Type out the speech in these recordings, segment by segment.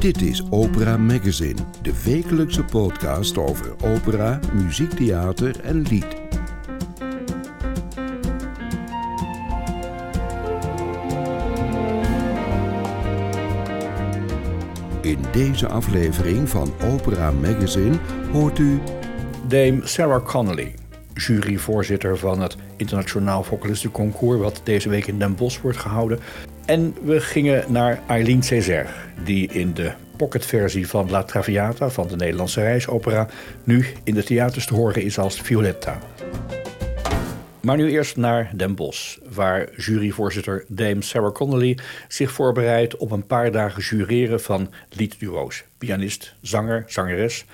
Dit is Opera Magazine, de wekelijkse podcast over opera, muziektheater en lied. In deze aflevering van Opera Magazine hoort u Dame Sarah Connolly, juryvoorzitter van het Internationaal Vocalistenconcours, wat deze week in Den Bosch wordt gehouden. En we gingen naar Eileen Césaire, die in de pocketversie van La Traviata van de Nederlandse reisopera nu in de theaters te horen is als Violetta. Maar nu eerst naar Den Bosch, waar juryvoorzitter Dame Sarah Connolly zich voorbereidt op een paar dagen jureren van liedduo's. Pianist, zanger, zangeres,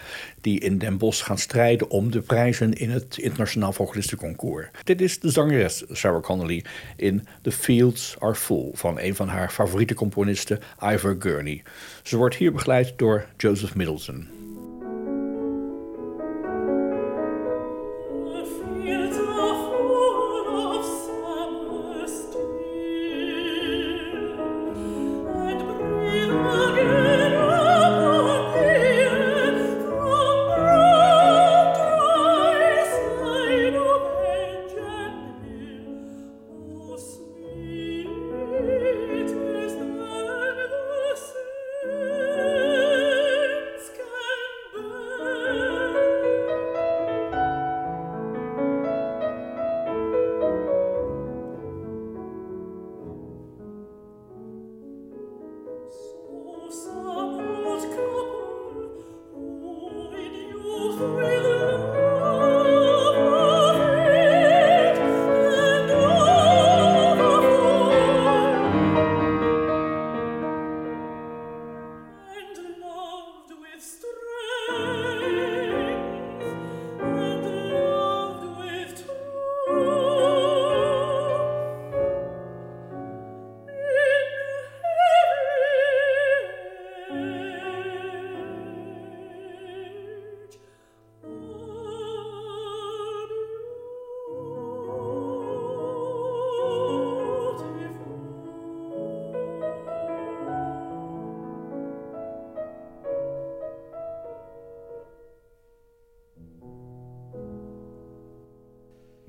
die in Den Bosch gaan strijden om de prijzen in het Internationaal Vocalistenconcours. Dit is de zangeres Sarah Connolly in The Fields Are Full van een van haar favoriete componisten, Ivor Gurney. Ze wordt hier begeleid door Joseph Middleton.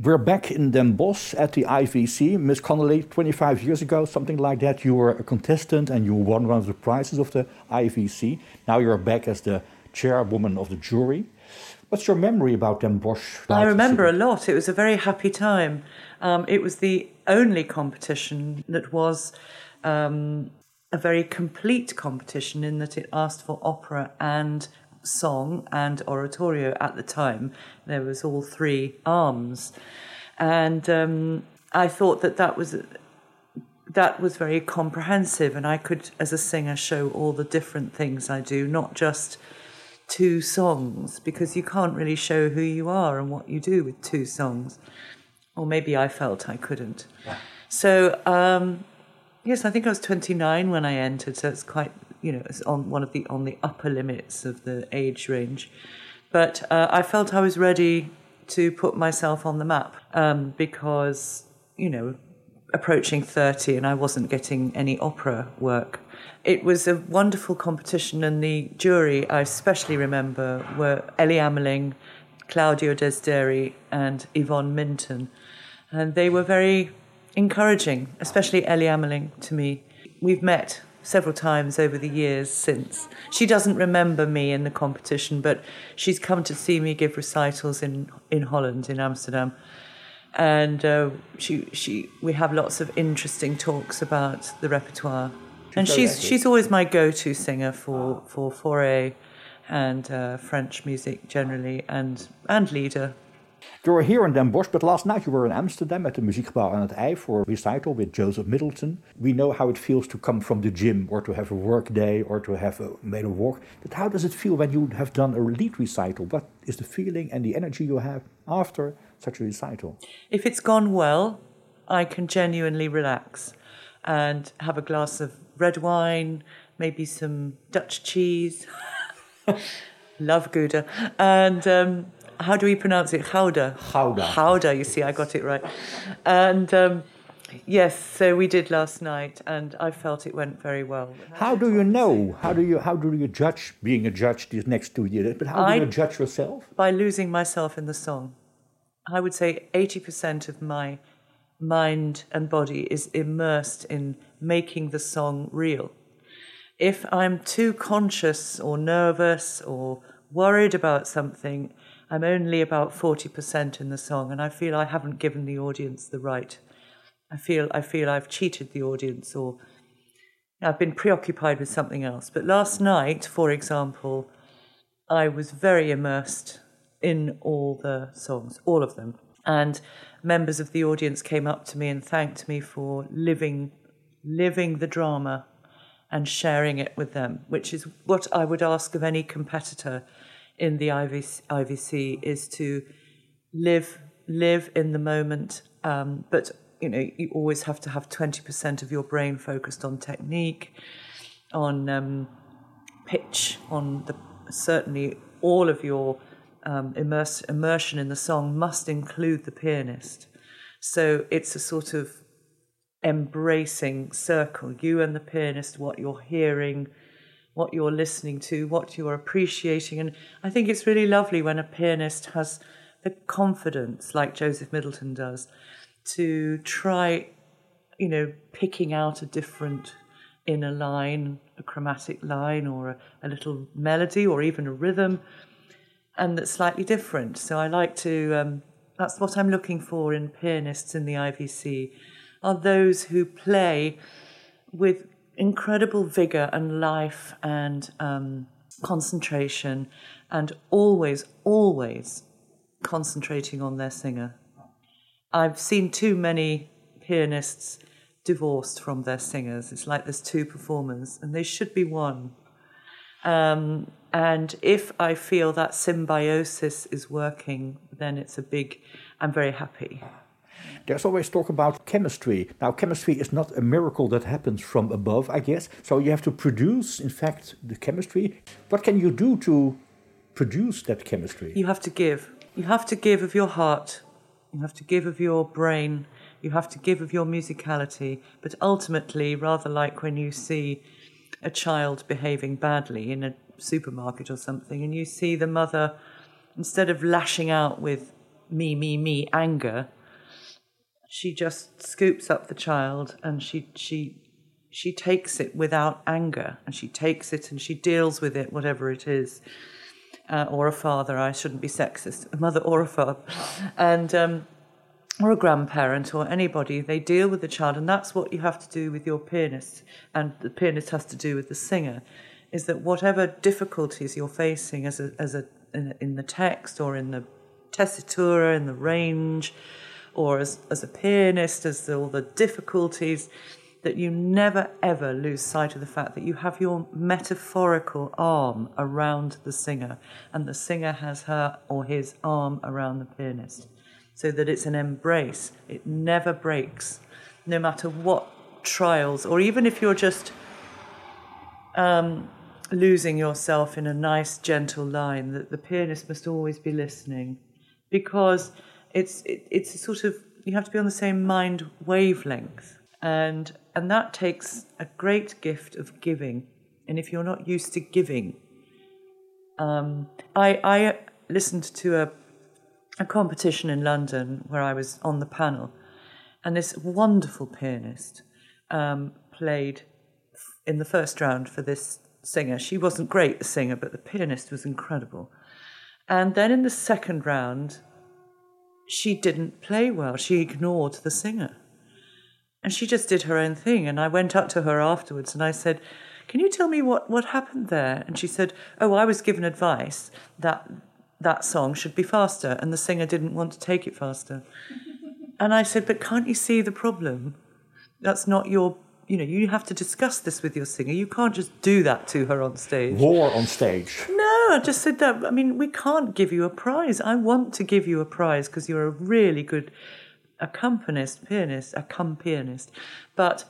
We're back in Den Bosch at the IVC. Miss Connolly, 25 years ago, something like that, you were a contestant and you won one of the prizes of the IVC. Now you're back as the chairwoman of the jury. What's your memory about Den Bosch? I remember a lot. It was a very happy time. Um, it was the only competition that was um, a very complete competition in that it asked for opera and song and oratorio at the time. There was all three arms, and um, I thought that that was that was very comprehensive, and I could, as a singer, show all the different things I do, not just two songs, because you can't really show who you are and what you do with two songs. Or maybe I felt I couldn't. Yeah. So. Um, yes, I think I was 29 when I entered, so it's quite you know, on one of the on the upper limits of the age range. But uh, I felt I was ready to put myself on the map um, because you know, approaching thirty, and I wasn't getting any opera work. It was a wonderful competition, and the jury I especially remember were Elly Ameling, Claudio Desderi, and Yvonne Minton, and they were very encouraging, especially Elly Ameling to me. We've met several times over the years since. She doesn't remember me in the competition, but she's come to see me give recitals in, in Holland, in Amsterdam. And uh, she, she, we have lots of interesting talks about the repertoire. And she's, she's always my go to singer for, for Fauré and uh, French music generally, and, and lieder You were here in Den Bosch, but last night you were in Amsterdam at the Muziekgebouw aan het IJ for a recital with Joseph Middleton. We know how it feels to come from the gym or to have a work day or to have a, made a walk. But how does it feel when you have done a lead recital? What is the feeling and the energy you have after such a recital? If it's gone well, I can genuinely relax and have a glass of red wine, maybe some Dutch cheese. Love Gouda. And um, how do we pronounce it? Gouda. Gouda. Gouda, you see, I got it right. And um, yes, so we did last night, and I felt it went very well. How do you know? How do you how do you judge being a judge these next two years? But how do I- you judge yourself? By losing myself in the song. I would say 80% of my mind and body is immersed in making the song real. If I'm too conscious or nervous or worried about something, I'm only about 40% in the song, and I feel I haven't given the audience the right. I feel, I feel I've cheated the audience or I've been preoccupied with something else. But last night, for example, I was very immersed in all the songs, all of them. And members of the audience came up to me and thanked me for living, living the drama and sharing it with them, which is what I would ask of any competitor in the IVC, is to live, live in the moment. Um, but you know, you always have to have twenty percent of your brain focused on technique, on um, pitch, on the certainly all of your um, immerse, immersion in the song must include the pianist. So it's a sort of embracing circle. You and the pianist, what you're hearing, what you're listening to, what you're appreciating. And I think it's really lovely when a pianist has the confidence, like Joseph Middleton does, to try, you know, picking out a different inner line, a chromatic line, or a, a little melody, or even a rhythm, and that's slightly different. So I like to. Um, that's what I'm looking for in pianists in the IVC, are those who play with incredible vigor and life and um, concentration, and always, always concentrating on their singer. I've seen too many pianists divorced from their singers. It's like there's two performers, and they should be one. Um, and if I feel that symbiosis is working, then it's a big, I'm very happy. There's always talk about chemistry. Now, chemistry is not a miracle that happens from above, I guess. So you have to produce, in fact, the chemistry. What can you do to produce that chemistry? You have to give. You have to give of your heart. You have to give of your brain. You have to give of your musicality. But ultimately, rather like when you see a child behaving badly in a supermarket or something, and you see the mother, instead of lashing out with me, me, me anger, she just scoops up the child and she she she takes it without anger and she takes it and she deals with it whatever it is. Uh, or a father i shouldn't be sexist a mother or a father. And um, or a grandparent or anybody they deal with the child. And that's what you have to do with your pianist. And the pianist has to do with the singer is that whatever difficulties you're facing as a as a in, in the text or in the tessitura in the range or as, as a pianist, as the, all the difficulties, that you never ever lose sight of the fact that you have your metaphorical arm around the singer, and the singer has her or his arm around the pianist, so that it's an embrace. It never breaks, no matter what trials, or even if you're just um, losing yourself in a nice, gentle line, that the pianist must always be listening, because it's it, it's a sort of you have to be on the same mind wavelength. And and that takes a great gift of giving. And if you're not used to giving um, I I listened to a a competition in London where I was on the panel. And this wonderful pianist um, played in the first round for this singer. She wasn't great the singer but the pianist was incredible. And then in the second round she didn't play well. She ignored the singer. And she just did her own thing. And I went up to her afterwards and I said, Can you tell me what, what happened there? And she said, Oh, I was given advice that that song should be faster, and the singer didn't want to take it faster. and I said, But can't you see the problem? That's not your you know, you have to discuss this with your singer. You can't just do that to her on stage. War on stage. No, I just said that. I mean, we can't give you a prize. I want to give you a prize because you're a really good accompanist, pianist, accom pianist, but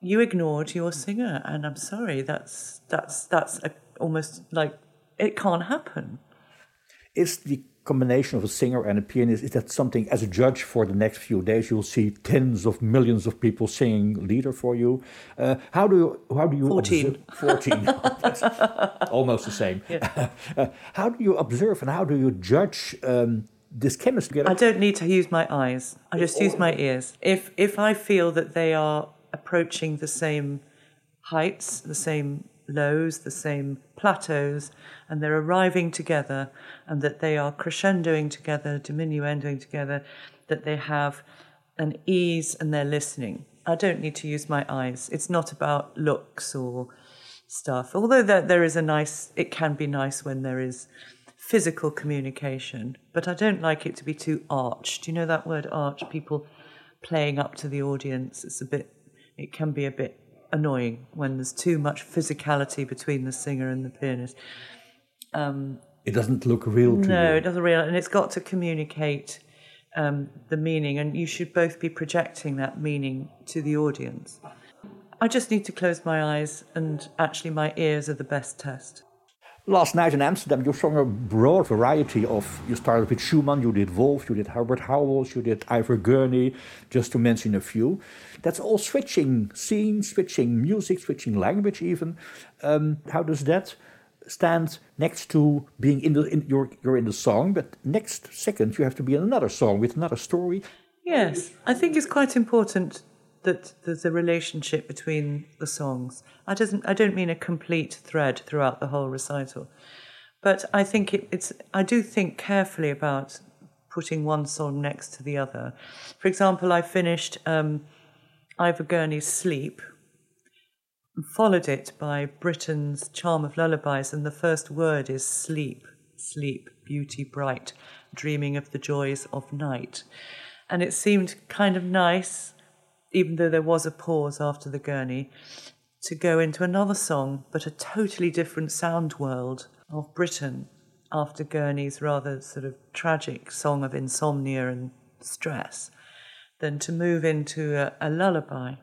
you ignored your singer, and I'm sorry. That's that's that's a, almost like it can't happen. It's the combination of a singer and a pianist is that something as a judge for the next few days you'll see tens of millions of people singing lieder for you? Uh, how do you how do you 14 14 almost the same. Yeah. uh, how do you observe and how do you judge um, this chemistry i don't need to use my eyes. I just use my ears. If if i feel that they are approaching the same heights the same lows, the same plateaus, and they're arriving together, and that they are crescendoing together, diminuendoing together, that they have an ease and they're listening. I don't need to use my eyes. It's not about looks or stuff. Although there, there is a nice, it can be nice when there is physical communication, but I don't like it to be too arched. Do you know that word arch? People playing up to the audience. It's a bit, it can be a bit annoying when there's too much physicality between the singer and the pianist. Um, it doesn't look real to no, you. it doesn't real, and it's got to communicate um, the meaning, and you should both be projecting that meaning to the audience. I just need to close my eyes, and actually, my ears are the best test. Last night in Amsterdam, you sang a broad variety of. You started with Schumann, you did Wolf, you did Herbert Howells, you did Ivor Gurney, just to mention a few. That's all switching scene, switching music, switching language, even. Um, how does that stand next to being in the in, you're you're in the song, but next second you have to be in another song with another story? Yes, I think it's quite important that there's a relationship between the songs. I doesn't I don't mean a complete thread throughout the whole recital, but I think it, it's I do think carefully about putting one song next to the other. For example, I finished um, Ivor Gurney's Sleep, followed it by Britten's Charm of Lullabies, and the first word is sleep, sleep, beauty bright, dreaming of the joys of night. And it seemed kind of nice even though there was a pause after the Gurney, to go into another song, but a totally different sound world of Britten after Gurney's rather sort of tragic song of insomnia and stress, than to move into a, a lullaby.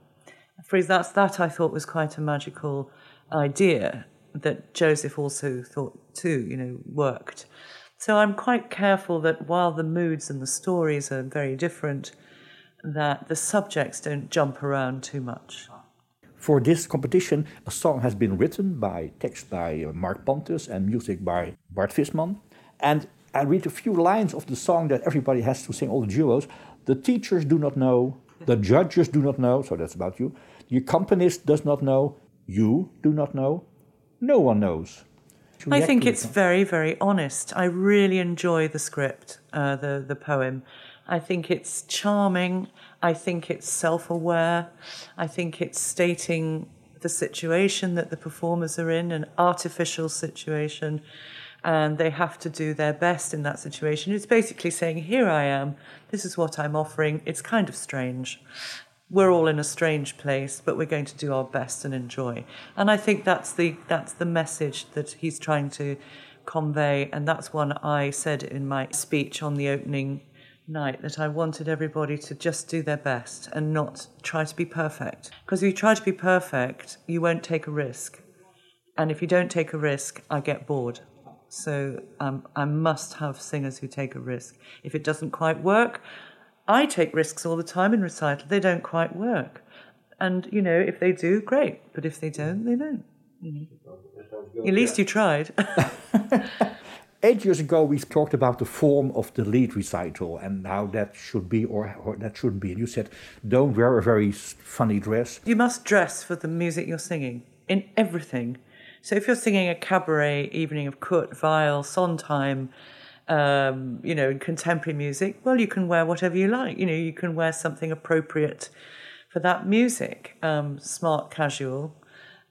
For that's that I thought was quite a magical idea that Joseph also thought too, you know, worked. So I'm quite careful that while the moods and the stories are very different, that the subjects don't jump around too much. For this competition, a song has been written by text by Mark Pontus and music by Bart Visman. And I read a few lines of the song that everybody has to sing, all the duos. The teachers do not know, the judges do not know, so that's about you. The accompanist does not know, you do not know, no one knows. I think it's very, very honest. I really enjoy the script, uh, the the poem. I think it's charming. I think it's self aware. I think it's stating the situation that the performers are in, an artificial situation, and they have to do their best in that situation. It's basically saying, Here I am, this is what I'm offering. It's kind of strange. We're all in a strange place, but we're going to do our best and enjoy. And I think that's the that's the message that he's trying to convey, and that's one I said in my speech on the opening night that I wanted everybody to just do their best and not try to be perfect. Because if you try to be perfect, you won't take a risk. And if you don't take a risk, I get bored. So um, I must have singers who take a risk. If it doesn't quite work, I take risks all the time in recital. They don't quite work. And, you know, if they do, great. But if they don't, they don't. At least you tried. eight years ago, we talked about the form of the lead recital and how that should be or, or, that shouldn't be. And you said, don't wear a very funny dress. You must dress for the music you're singing in everything. So if you're singing a cabaret evening of Kurt Weill, Sondheim, um, you know, in contemporary music, well, you can wear whatever you like. You know, you can wear something appropriate for that music. Um, smart casual,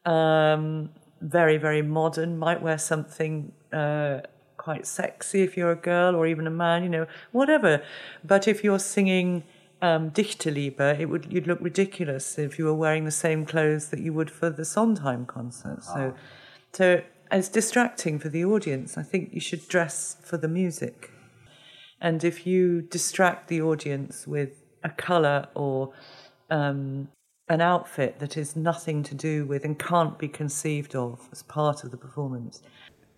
um, very, very modern, might wear something uh, quite sexy if you're a girl or even a man, you know, whatever. But if you're singing um, Dichterliebe, it would you'd look ridiculous if you were wearing the same clothes that you would for the Sondheim concert. So, so it's distracting for the audience. I think you should dress for the music. And if you distract the audience with a colour or um, an outfit that is nothing to do with and can't be conceived of as part of the performance,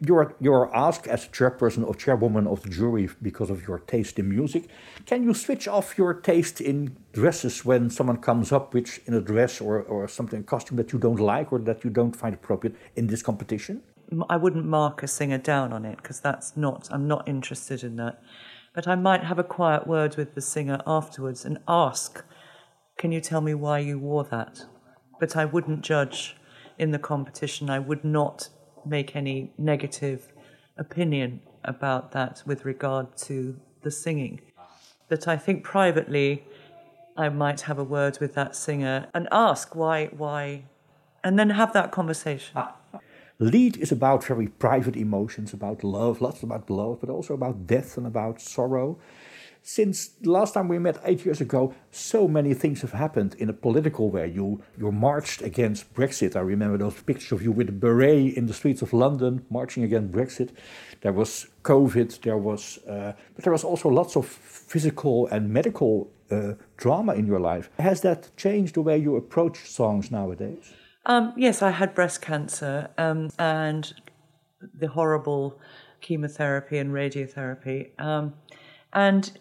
you're, you're asked as chairperson or chairwoman of the jury because of your taste in music. Can you switch off your taste in dresses when someone comes up with in a dress or, or something, costume that you don't like or that you don't find appropriate in this competition? I wouldn't mark a singer down on it because that's not, I'm not interested in that. But I might have a quiet word with the singer afterwards and ask, Can you tell me why you wore that? But I wouldn't judge in the competition. I would not make any negative opinion about that with regard to the singing. But I think privately, I might have a word with that singer and ask why, why, and then have that conversation. Ah. Lead is about very private emotions, about love, lots about love, but also about death and about sorrow since last time we met eight years ago, so many things have happened in a political way. You you marched against Brexit. I remember those pictures of you with a beret in the streets of London marching against Brexit. There was COVID. There was, uh, but there was also lots of physical and medical uh, drama in your life. Has that changed the way you approach songs nowadays? Um, yes, I had breast cancer um, and the horrible chemotherapy and radiotherapy. Um, and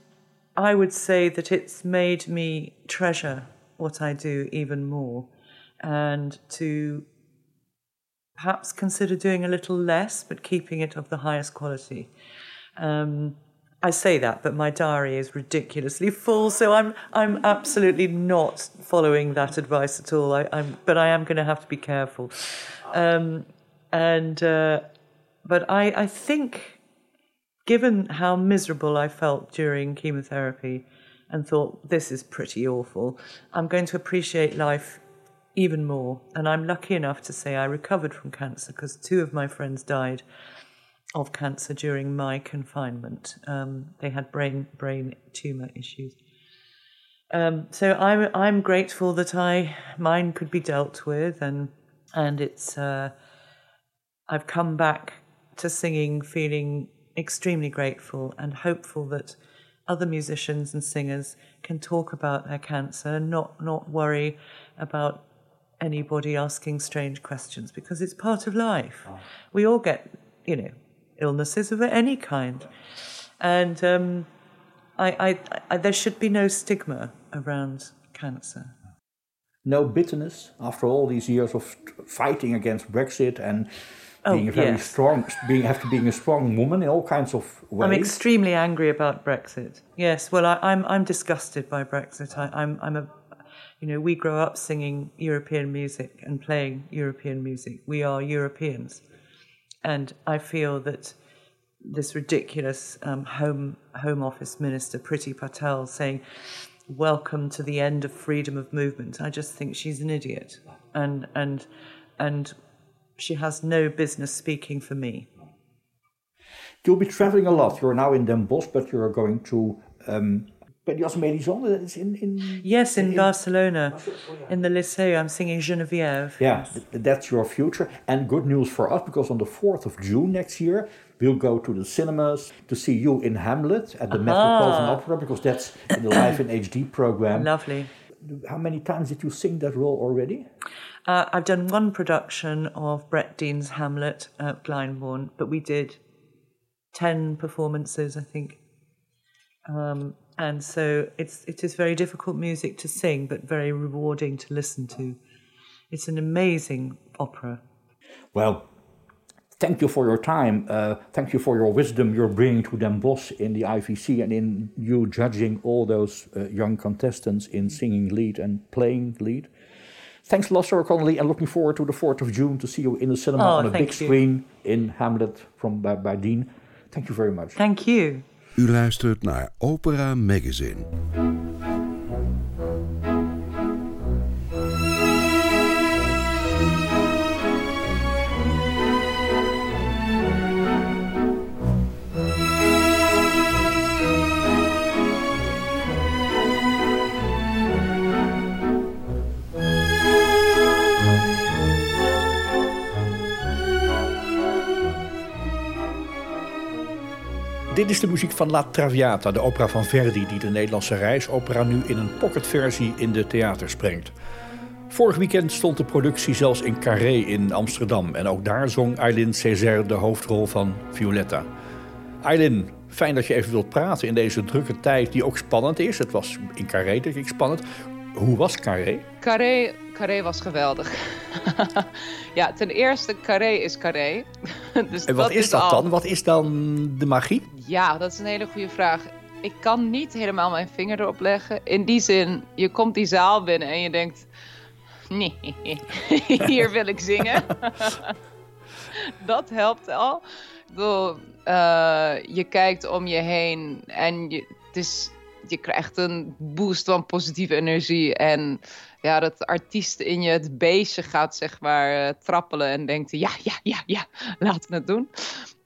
I would say that it's made me treasure what I do even more and to perhaps consider doing a little less but keeping it of the highest quality. Um, I say that, but my diary is ridiculously full, so I'm I'm absolutely not following that advice at all. I, am but I am going to have to be careful, um, and uh, but I I think given how miserable I felt during chemotherapy and thought, this is pretty awful, I'm going to appreciate life even more. And I'm lucky enough to say I recovered from cancer because two of my friends died of cancer during my confinement. Um, they had brain brain tumor issues. Um, so I'm I'm grateful that I mine could be dealt with, and and it's uh, I've come back to singing feeling extremely grateful and hopeful that other musicians and singers can talk about their cancer and not, not worry about anybody asking strange questions because it's part of life. Oh. We all get, you know, illnesses of any kind. And um, I, I, I, there should be no stigma around cancer. No bitterness after all these years of fighting against Brexit and oh, being a very yes. strong, being have to being a strong woman in all kinds of ways. I'm extremely angry about Brexit. Yes, well, I, am I'm, I'm disgusted by Brexit. I, I'm I'm a, you know, we grow up singing European music and playing European music. We are Europeans, and I feel that this ridiculous um, home home office minister Priti Patel saying welcome to the end of freedom of movement. I just think she's an idiot. And and and she has no business speaking for me. You'll be traveling a lot. You're now in Den Bosch, but you're going to um, Perios It's in, in yes, in, in Barcelona, in the Liceu. I'm singing Geneviève. Yeah, that's your future. And good news for us because on the 4th of June next year, we'll go to the cinemas to see you in Hamlet at the Aha. Metropolitan Opera because that's in the Live in HD program. Lovely. How many times did you sing that role already? Uh, I've done one production of Brett Dean's Hamlet at Glyndebourne, but we did 10 performances, I think. Um, and so it's, it is very difficult music to sing, but very rewarding to listen to. It's an amazing opera. Well, thank you for your time. Uh, thank you for your wisdom you're bringing to Den Bosch in the IVC and in you judging all those uh, young contestants in singing lead and playing lead. Thanks a lot, Sarah Connolly, and looking forward to the 4th of June to see you in the cinema oh, on a big you. screen in Hamlet from uh, by, by Dean. Thank you very much. Thank you. U luistert naar Opera Magazine. Dit is de muziek van La Traviata, de opera van Verdi, die de Nederlandse reisopera nu in een pocketversie in de theaters brengt. Vorig weekend stond de productie zelfs in Carré in Amsterdam. En ook daar zong Eileen Césaire de hoofdrol van Violetta. Eileen, fijn dat je even wilt praten in deze drukke tijd die ook spannend is. Het was in Carré denk spannend. Hoe was Carré? Carré, Carré was geweldig. ja, ten eerste, Carré is Carré. dus en wat is, dat dan? Wat is dan de magie? Ja, dat is een hele goede vraag. Ik kan niet helemaal mijn vinger erop leggen. In die zin, je komt die zaal binnen en je denkt... Nee, hier wil ik zingen. dat helpt al. Ik bedoel, uh, je kijkt om je heen en je, het is je krijgt een boost van positieve energie. En ja, dat artiest in je het beestje gaat zeg maar uh, trappelen en denkt ja, ja, ja, ja, laten we het doen.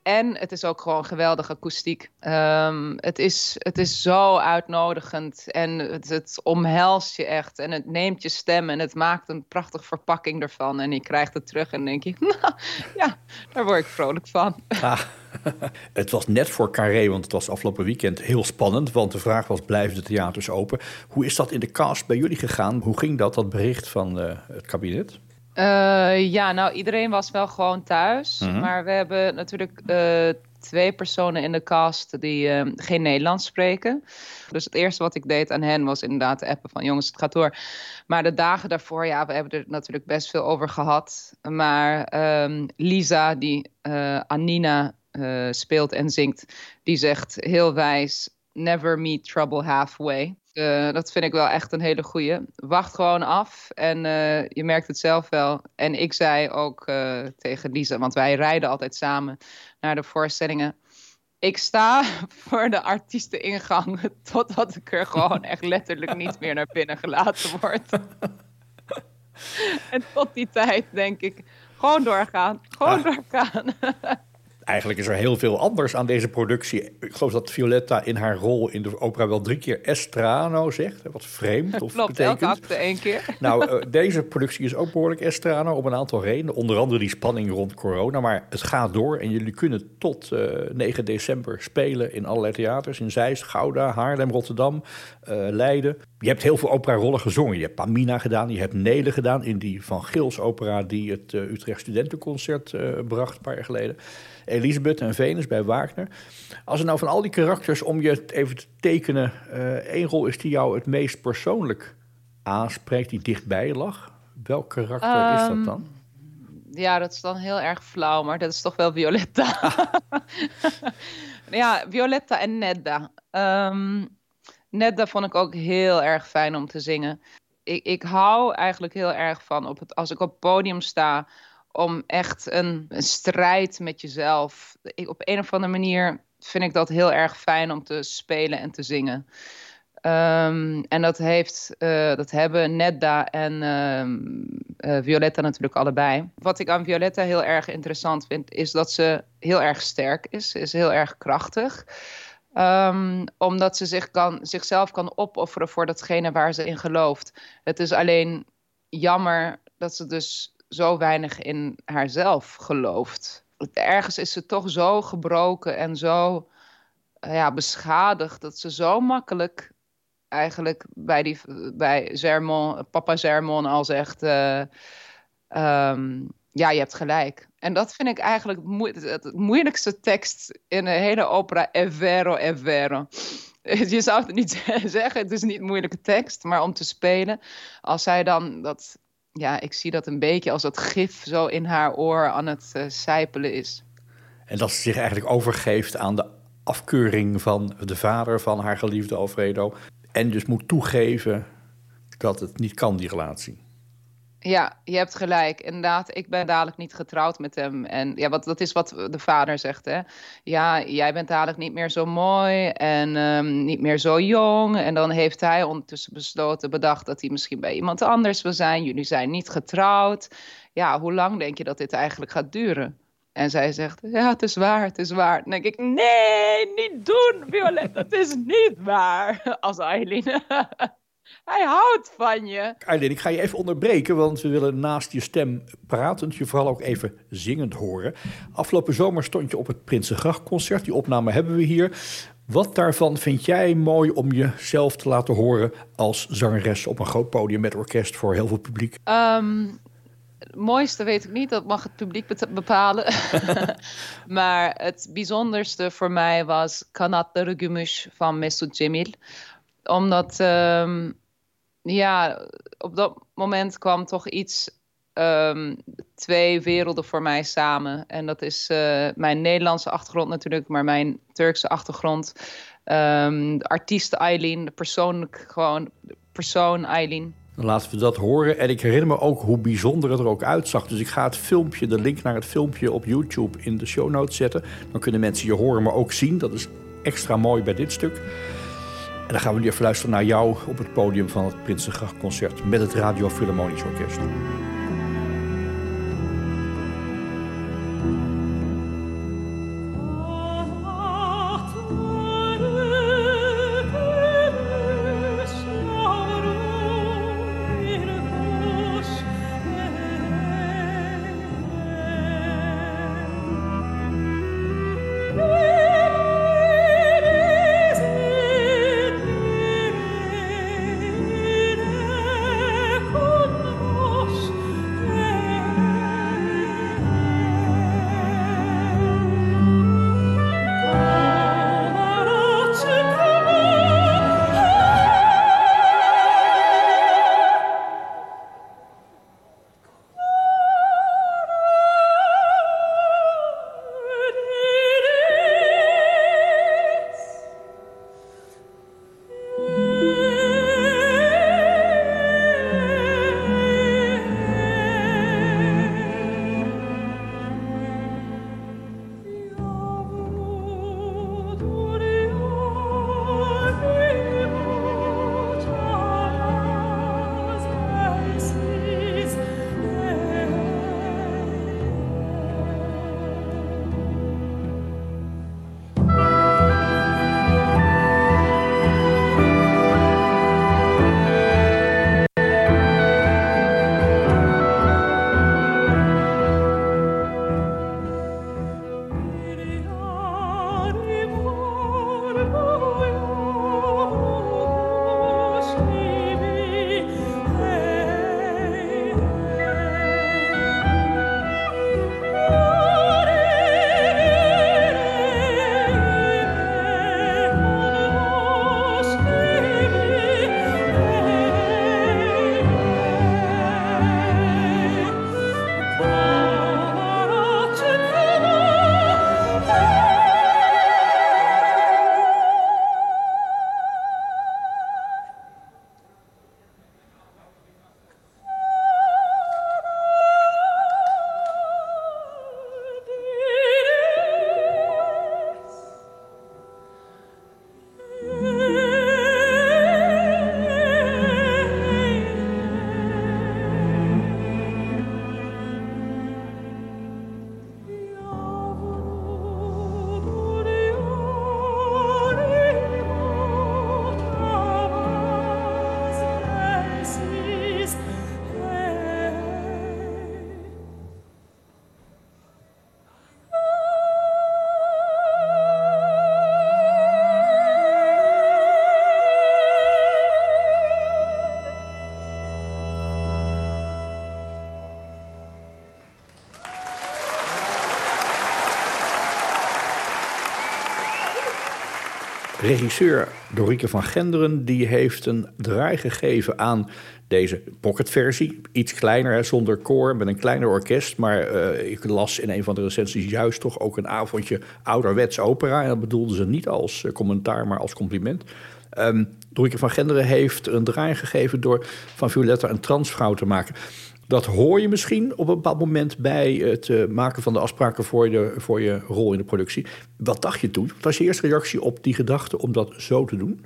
En het is ook gewoon geweldige akoestiek. Um, het, is, het is zo uitnodigend en het, het omhelst je echt. En het neemt je stem en het maakt een prachtige verpakking ervan. En je krijgt het terug en denk je, nou, ja, daar word ik vrolijk van. Ah, het was net voor Carré, want het was afgelopen weekend heel spannend. Want de vraag was, blijven de theaters open? Hoe is dat in de cast bij jullie gegaan? Hoe ging dat, dat bericht van uh, het kabinet? Uh, ja, nou iedereen was wel gewoon thuis. Mhm. Maar we hebben natuurlijk uh, twee personen in de cast die uh, geen Nederlands spreken. Dus het eerste wat ik deed aan hen was inderdaad de appen van jongens, het gaat door. Maar de dagen daarvoor, ja, we hebben er natuurlijk best veel over gehad. Maar um, Lisa, die Anina speelt en zingt, die zegt heel wijs: never meet trouble halfway. Uh, dat vind ik wel echt een hele goeie. Wacht gewoon af en uh, je merkt het zelf wel. En ik zei ook tegen Lisa, want wij rijden altijd samen naar de voorstellingen. Ik sta voor de artiesteningang totdat ik er gewoon echt letterlijk niet meer naar binnen gelaten word. en tot die tijd denk ik, gewoon doorgaan, gewoon ah. doorgaan. Eigenlijk is er heel veel anders aan deze productie. Ik geloof dat Violetta in haar rol in de opera wel drie keer Estrano zegt. Wat vreemd of Klopt, betekent. elke acte één keer. Nou, uh, deze productie is ook behoorlijk Estrano op een aantal redenen. Onder andere die spanning rond corona. Maar het gaat door en jullie kunnen tot uh, eh, 9 december spelen in allerlei theaters. In Zeist, Gouda, Haarlem, Rotterdam, uh, Leiden. Je hebt heel veel opera-rollen gezongen. Je hebt Pamina gedaan, je hebt Nele gedaan in die Van Gils opera... die het Utrecht Studentenconcert bracht een paar jaar geleden. Elisabeth en Venus bij Wagner. Als er nou van al die karakters, om je even te tekenen, uh, één rol is die jou het meest persoonlijk aanspreekt, die dichtbij lag. Welk karakter is dat ehm, dan? Ja, dat is dan heel erg flauw, maar dat is toch wel Violetta. ja, Violetta en Nedda. Um, Nedda vond ik ook heel erg fijn om te zingen. Ik, ik hou eigenlijk heel erg van op het, als ik op het podium sta om echt een, strijd met jezelf. Op een of andere manier vind ik dat heel erg fijn om te spelen en te zingen. Um, en dat, heeft, uh, dat hebben Nedda en uh, Violetta natuurlijk allebei. Wat ik aan Violetta heel erg interessant vind, is dat ze heel erg sterk is. Ze is heel erg krachtig. Um, omdat ze zich kan, zichzelf kan opofferen voor datgene waar ze in gelooft. Het is alleen jammer dat ze dus zo weinig in haarzelf gelooft. Ergens is ze toch zo gebroken en zo uh, ja, beschadigd dat ze zo makkelijk eigenlijk bij, die, bij Zermon, papa Zermon al zegt: uh, um, Ja, je hebt gelijk. En dat vind ik eigenlijk het moeilijkste tekst in de hele opera. È vero, è vero. Je zou het niet zeggen, het is niet een moeilijke tekst, maar om te spelen. Als zij dan dat ja, ik zie dat een beetje als dat gif zo in haar oor aan het uh, sijpelen is. En dat ze zich eigenlijk overgeeft aan de afkeuring van de vader van haar geliefde Alfredo. En dus moet toegeven dat het niet kan, die relatie. Ja, je hebt gelijk. Inderdaad, ik ben dadelijk niet getrouwd met hem. En ja, wat, dat is wat de vader zegt, hè. Ja, jij bent dadelijk niet meer zo mooi en um, niet meer zo jong. En dan heeft hij ondertussen besloten, bedacht dat hij misschien bij iemand anders wil zijn. Jullie zijn niet getrouwd. Ja, hoe lang denk je dat dit eigenlijk gaat duren? En zij zegt, ja, het is waar, het is waar. Dan denk ik, nee, niet doen, Violet, het is niet waar. Als Eileen. Hij houdt van je. Eileen, ik ga je even onderbreken, want we willen naast je stem pratend je vooral ook even zingend horen. Afgelopen zomer stond je op het Prinsengrachtconcert. Die opname hebben we hier. Wat daarvan vind jij mooi om jezelf te laten horen als zangeres op een groot podium met orkest voor heel veel publiek? Um, het mooiste weet ik niet, dat mag het publiek bepalen. maar het bijzonderste voor mij was Kanatları Gümüş van Mesut Cemil. Omdat, um, ja, op dat moment kwam toch iets, um, twee werelden voor mij samen. En dat is uh, mijn Nederlandse achtergrond natuurlijk, maar mijn Turkse achtergrond. Um, de artiest Eileen, de persoonlijk gewoon, persoon Eileen. Laten we dat horen. En ik herinner me ook hoe bijzonder het er ook uitzag. Dus ik ga het filmpje, de link naar het filmpje op YouTube in de show notes zetten. Dan kunnen mensen je horen, maar ook zien. Dat is extra mooi bij dit stuk. En dan gaan we nu even luisteren naar jou op het podium van het Prinsengrachtconcert met het Radio Philharmonisch Orkest. Regisseur Dorike van Genderen die heeft een draai gegeven aan deze pocketversie. Iets kleiner, zonder koor, met een kleiner orkest. Maar uh, ik las in een van de recensies juist toch ook een avondje ouderwets opera. En dat bedoelden ze niet als eh, commentaar, maar als compliment. Um, Dorike van Genderen heeft een draai gegeven door van Violetta een transvrouw te maken. Dat hoor je misschien op een bepaald moment bij het eh, maken van de afspraken voor je, voor je rol in de productie. Wat dacht je toen? Wat was je eerste reactie op die gedachte om dat zo te doen?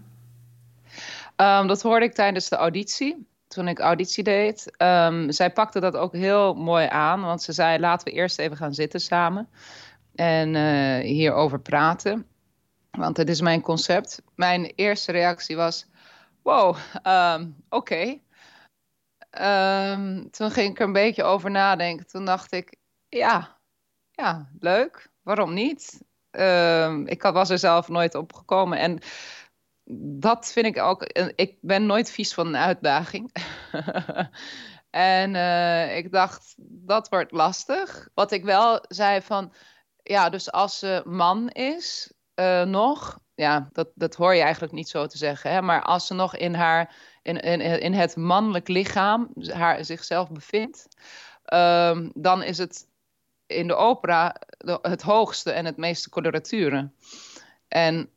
Um, dat hoorde ik tijdens de auditie. Toen ik auditie deed. Um, zij pakte dat ook heel mooi aan. Want ze zei: laten we eerst even gaan zitten samen. En uh, hierover praten. Want het is mijn concept. Mijn eerste reactie was: wow, um, oké. Um, toen ging ik er een beetje over nadenken. Toen dacht ik, ja, ja, leuk. Waarom niet? Ehm, ik was er zelf nooit op gekomen. En dat vind ik ook. Ik ben nooit vies van een uitdaging. en uh, ik dacht, dat wordt lastig. Wat ik wel zei van. Ja, dus als ze man is, uh, nog. Ja, dat, dat hoor je eigenlijk niet zo te zeggen. Hè? Maar als ze nog in, haar, in, in, het mannelijk lichaam haar, zichzelf bevindt. Um, dan is het in de opera het hoogste en het meeste coloraturen. En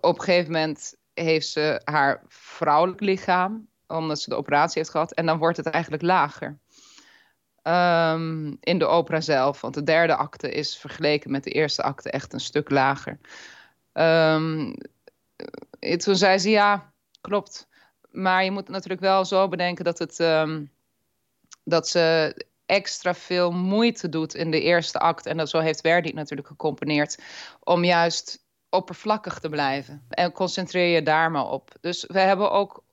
op een gegeven moment heeft ze haar vrouwelijk lichaam, omdat ze de operatie heeft gehad, en dan wordt het eigenlijk lager. Um, in de opera zelf, want de derde acte is vergeleken met de eerste acte echt een stuk lager. Um, toen zei ze ja, klopt. Maar je moet natuurlijk wel zo bedenken dat, het, um, dat ze extra veel moeite doet in de eerste act. En dat zo heeft Verdi natuurlijk gecomponeerd. Om juist oppervlakkig te blijven. En concentreer je daar maar op. Dus we hebben ook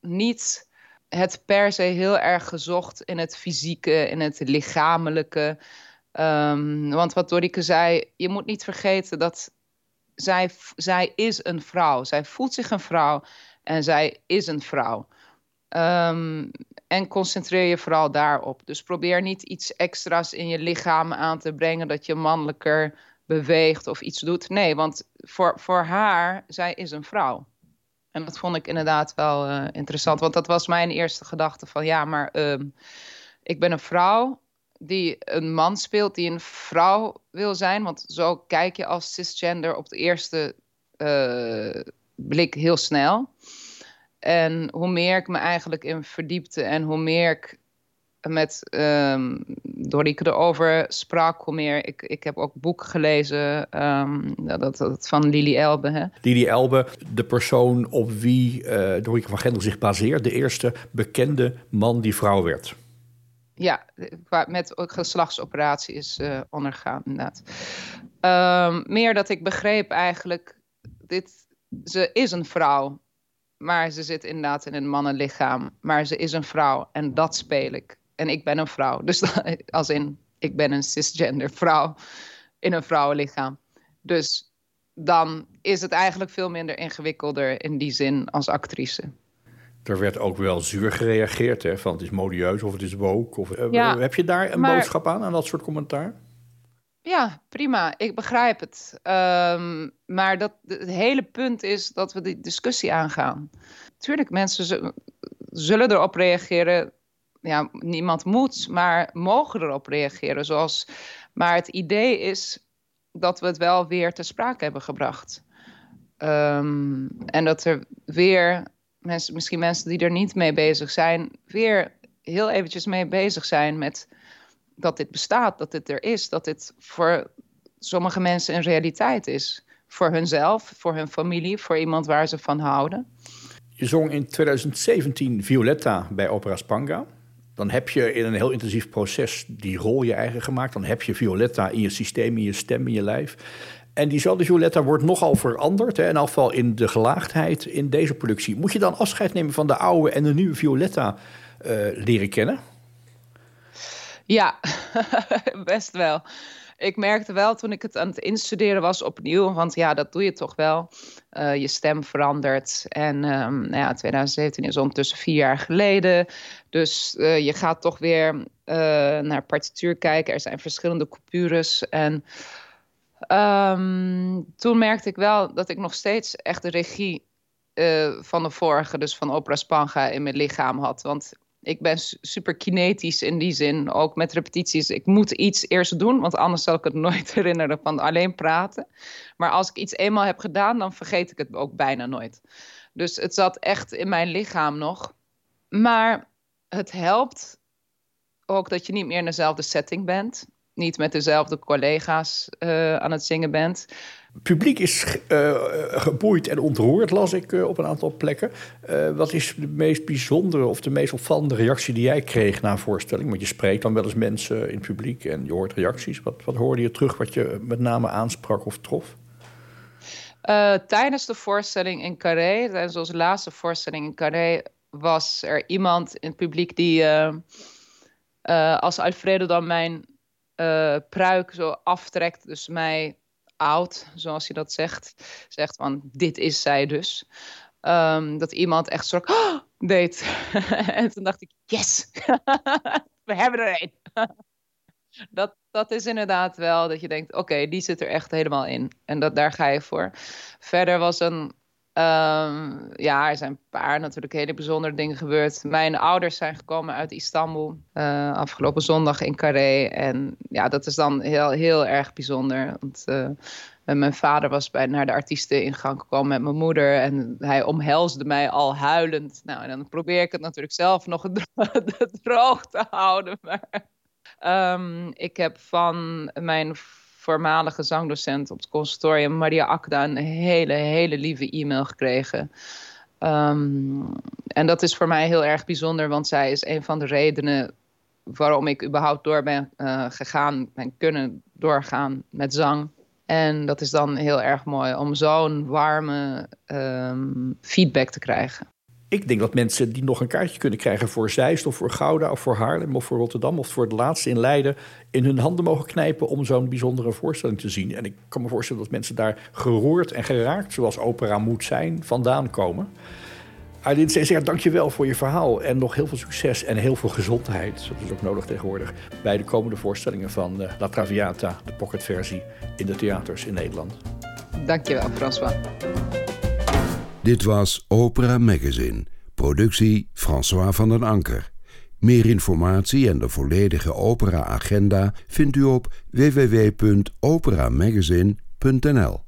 niet het per se heel erg gezocht in het fysieke, in het lichamelijke. Um, want wat Dorike zei, je moet niet vergeten dat zij, zij is een vrouw. Zij voelt zich een vrouw en zij is een vrouw. Um, en concentreer je vooral daarop. Dus probeer niet iets extra's in je lichaam aan te brengen dat je mannelijker beweegt of iets doet. Nee, want voor, voor haar, zij is een vrouw. En dat vond ik inderdaad wel uh, interessant. Want dat was mijn eerste gedachte van ja, maar um, ik ben een vrouw die een man speelt die een vrouw wil zijn. Want zo kijk je als cisgender op de eerste uh, blik heel snel. En hoe meer ik me eigenlijk in verdiepte en hoe meer ik met um, Dorike erover sprak, hoe meer ik, ik heb ook boeken gelezen, um, dat, dat, van Lili Elbe. Hè? Lili Elbe, de persoon op wie uh, Dorike van Gendel zich baseert, de eerste bekende man die vrouw werd. Ja, met geslachtsoperatie is uh, ondergaan, inderdaad. Um, meer dat ik begreep eigenlijk, dit, ze is een vrouw. Maar ze zit inderdaad in een mannenlichaam. Maar ze is een vrouw en dat speel ik. En ik ben een vrouw. Dus als in, ik ben een cisgender vrouw in een vrouwenlichaam. Dus dan is het eigenlijk veel minder ingewikkelder in die zin als actrice. Er werd ook wel zuur gereageerd, hè? van het is modieus of het is woke. Of, ja, heb je daar een maar, boodschap aan, aan dat soort commentaar? Ja, prima. Ik begrijp het. Um, maar dat, het hele punt is dat we die discussie aangaan. Tuurlijk, mensen zullen erop reageren. Ja, niemand moet, maar mogen erop reageren. Zoals, maar het idee is dat we het wel weer ter sprake hebben gebracht. Um, en dat er weer mensen, misschien mensen die er niet mee bezig zijn, weer heel eventjes mee bezig zijn met dat dit bestaat, dat dit er is, dat dit voor sommige mensen een realiteit is. Voor hunzelf, voor hun familie, voor iemand waar ze van houden. Je zong in 2017 Violetta bij Opera Spanga. Dan heb je in een heel intensief proces die rol je eigen gemaakt. Dan heb je Violetta in je systeem, in je stem, in je lijf. En diezelfde Violetta wordt nogal veranderd. Hè, in geval in de gelaagdheid in deze productie. Moet je dan afscheid nemen van de oude en de nieuwe Violetta uh, leren kennen? Ja, best wel. Ik merkte wel toen ik het aan het instuderen was opnieuw, want ja, dat doe je toch wel. Uh, je stem verandert. En um, nou ja, 2017 is ondertussen vier jaar geleden. Dus uh, je gaat toch weer uh, naar partituur kijken. Er zijn verschillende coupures. En um, toen merkte ik wel dat ik nog steeds echt de regie van de vorige, dus van Opera Spanga, in mijn lichaam had. Want ik ben super kinetisch in die zin, ook met repetities. Ik moet iets eerst doen, want anders zal ik het nooit herinneren van alleen praten. Maar als ik iets eenmaal heb gedaan, dan vergeet ik het ook bijna nooit. Dus het zat echt in mijn lichaam nog. Maar het helpt ook dat je niet meer in dezelfde setting bent. Niet met dezelfde collega's uh, aan het zingen bent publiek is uh, geboeid en ontroerd, las ik uh, op een aantal plekken. Wat is de meest bijzondere of de meest opvallende reactie die jij kreeg na een voorstelling? Want je spreekt dan wel eens mensen in het publiek en je hoort reacties. Wat, wat hoorde je terug wat je met name aansprak of trof? tijdens de voorstelling in Carré, tijdens onze laatste voorstelling in Carré, was er iemand in het publiek die, als Alfredo dan mijn pruik zo aftrekt, dus mij out, zoals je dat zegt. Zegt van, dit is zij dus. Ehm, dat iemand echt soort oh, deed. en toen dacht ik, yes, we hebben er een. dat, dat is inderdaad wel dat je denkt, oké, die zit er echt helemaal in. En dat, daar ga je voor. Verder was een Um, ja, er zijn een paar natuurlijk hele bijzondere dingen gebeurd. Mijn ouders zijn gekomen uit Istanbul uh, afgelopen zondag in Carré. En ja, dat is dan heel, heel erg bijzonder. Want uh, mijn vader was bij, naar de artiesteningang gekomen met mijn moeder. En hij omhelsde mij al huilend. Nou, en dan probeer ik het natuurlijk zelf nog droog te houden. Maar um, ik heb van mijn voormalige zangdocent op het conservatorium, Maria Akda, een hele, hele lieve e-mail gekregen. Um, en dat is voor mij heel erg bijzonder, want zij is een van de redenen waarom ik überhaupt door ben uh, gegaan, ben kunnen doorgaan met zang. En dat is dan heel erg mooi om zo'n warme um, feedback te krijgen. Ik denk dat mensen die nog een kaartje kunnen krijgen voor Zeist of voor Gouda of voor Haarlem of voor Rotterdam of voor het laatste in Leiden in hun handen mogen knijpen om zo'n bijzondere voorstelling te zien. En ik kan me voorstellen dat mensen daar geroerd en geraakt, zoals opera moet zijn, vandaan komen. Césaire, dank je wel voor je verhaal en nog heel veel succes en heel veel gezondheid. Dat is ook nodig tegenwoordig bij de komende voorstellingen van uh, La Traviata, de pocketversie in de theaters in Nederland. Dank je wel, François. Dit was Opera Magazine, productie François van den Anker. Meer informatie en de volledige opera-agenda vindt u op www.operamagazine.nl.